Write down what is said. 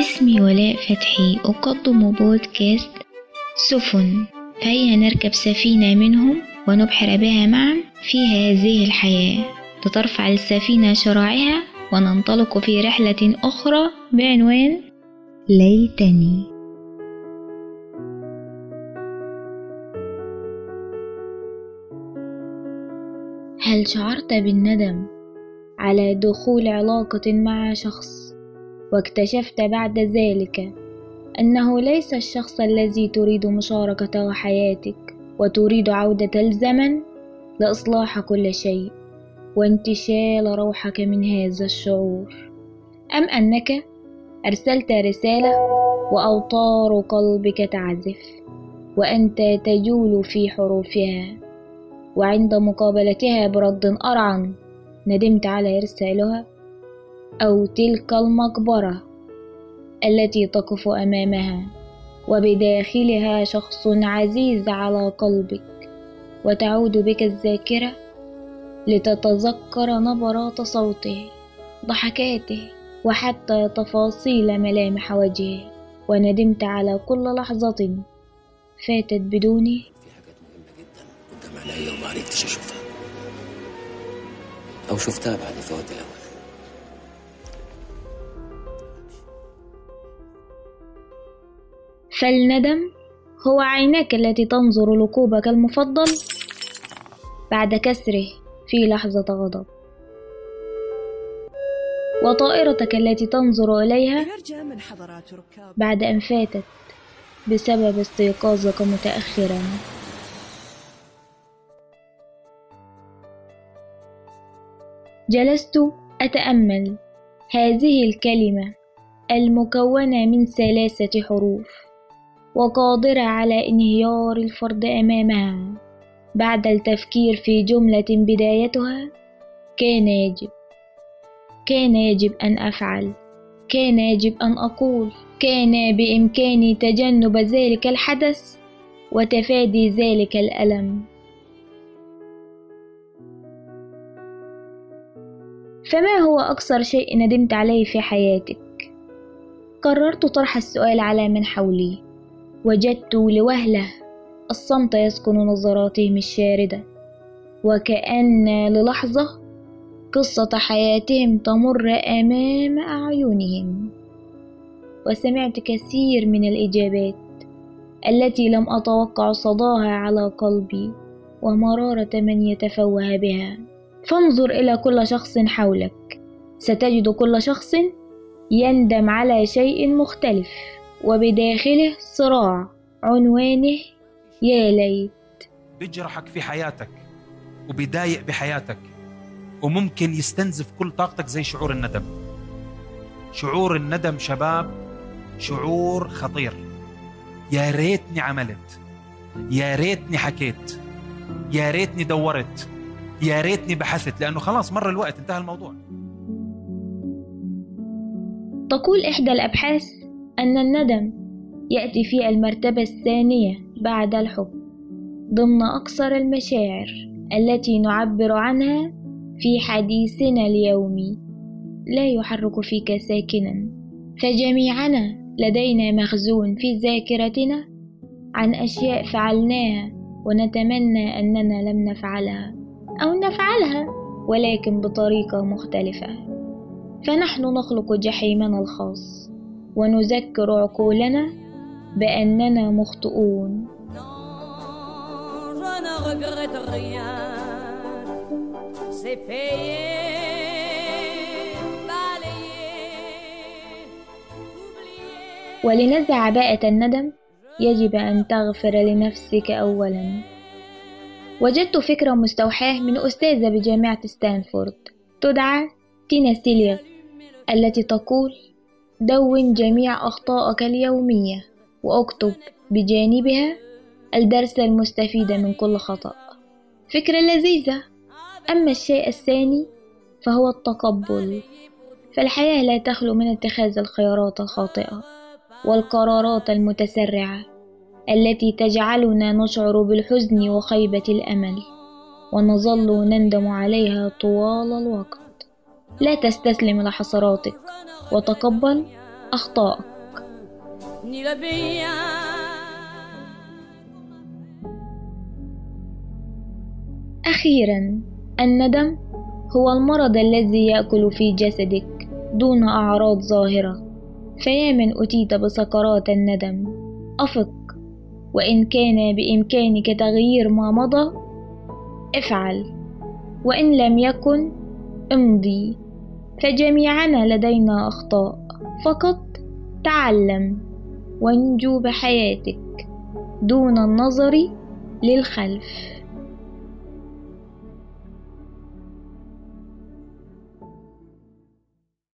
اسمي ولاء فتحي أقدم بودكاست سفن. فهيا نركب سفينة منهم ونبحر بها معا في هذه الحياة. لترفع السفينة شراعها وننطلق في رحلة أخرى بعنوان ليتني. هل شعرت بالندم؟ على دخول علاقة مع شخص واكتشفت بعد ذلك أنه ليس الشخص الذي تريد مشاركته حياتك وتريد عودة الزمن لإصلاح كل شيء وانتشال روحك من هذا الشعور. أم أنك أرسلت رسالة وأوتار قلبك تعزف وأنت تجول في حروفها وعند مقابلتها برد أرعن ندمت على إرسالها أو تلك المقبرة التي تقف أمامها وبداخلها شخص عزيز على قلبك وتعود بك الذاكرة لتتذكر نبرات صوته ضحكاته وحتى تفاصيل ملامح وجهه. وندمت على كل لحظة فاتت بدونه. أو شفتها بعد فوات الاوان فالندم هو عيناك التي تنظر لكوبك المفضل بعد كسره في لحظة غضب. وطائرتك التي تنظر إليها بعد أن فاتت بسبب استيقاظك متأخرا. جلست أتأمل. هذه الكلمة المكونة من ثلاثة حروف. وقادرة على انهيار الفرد أمامها. بعد التفكير في جملة بدايتها كان يجب كان يجب أن أفعل كان يجب أن أقول كان بإمكاني تجنب ذلك الحدث وتفادي ذلك الألم. فما هو أكثر شيء ندمت عليه في حياتك؟ قررت طرح السؤال على من حولي. وجدت لوهلة الصمت يسكن نظراتهم الشاردة. وكأن للحظة قصة حياتهم تمر أمام أعينهم. وسمعت كثير من الإجابات التي لم أتوقع صداها على قلبي. ومرارة من يتفوه بها. فانظر إلى كل شخص حولك. ستجد كل شخص يندم على شيء مختلف وبداخله صراع عنوانه يا ليت. بيجرحك في حياتك وبيضايق بحياتك وممكن يستنزف كل طاقتك زي شعور الندم. شعور الندم شباب شعور خطير. يا ريتني عملت يا ريتني حكيت يا ريتني دورت. يا ريتني بحثت لأنه خلاص مر الوقت انتهى الموضوع. تقول إحدى الأبحاث أن الندم يأتي في المرتبة الثانية بعد الحب ضمن أكثر المشاعر التي نعبر عنها في حديثنا اليومي. لا يحرك فيك ساكنا فجميعنا لدينا مخزون في ذاكرتنا عن أشياء فعلناها ونتمنى أننا لم نفعلها. أو نفعلها ولكن بطريقة مختلفة. فنحن نخلق جحيمنا الخاص ونذكر عقولنا بأننا مخطئون. ولنزع عباءة الندم يجب أن تغفر لنفسك أولا. وجدت فكرة مستوحاة من أستاذة بجامعة ستانفورد تدعى تينا سيليغ التي تقول دون جميع أخطائك اليومية وأكتب بجانبها الدرس المستفيد من كل خطأ. فكرة لذيذة. أما الشيء الثاني فهو التقبل. فالحياة لا تخلو من اتخاذ الخيارات الخاطئة والقرارات المتسرعة. التي تجعلنا نشعر بالحزن وخيبة الأمل ونظل نندم عليها طوال الوقت لا تستسلم لحسراتك وتقبل أخطائك. أخيرا الندم هو المرض الذي يأكل في جسدك دون أعراض ظاهرة فيا من أتيت بسكرات الندم أفق وإن كان بإمكانك تغيير ما مضى افعل. وإن لم يكن امضي. فجميعنا لدينا أخطاء. فقط تعلم وانجو بحياتك دون النظر للخلف.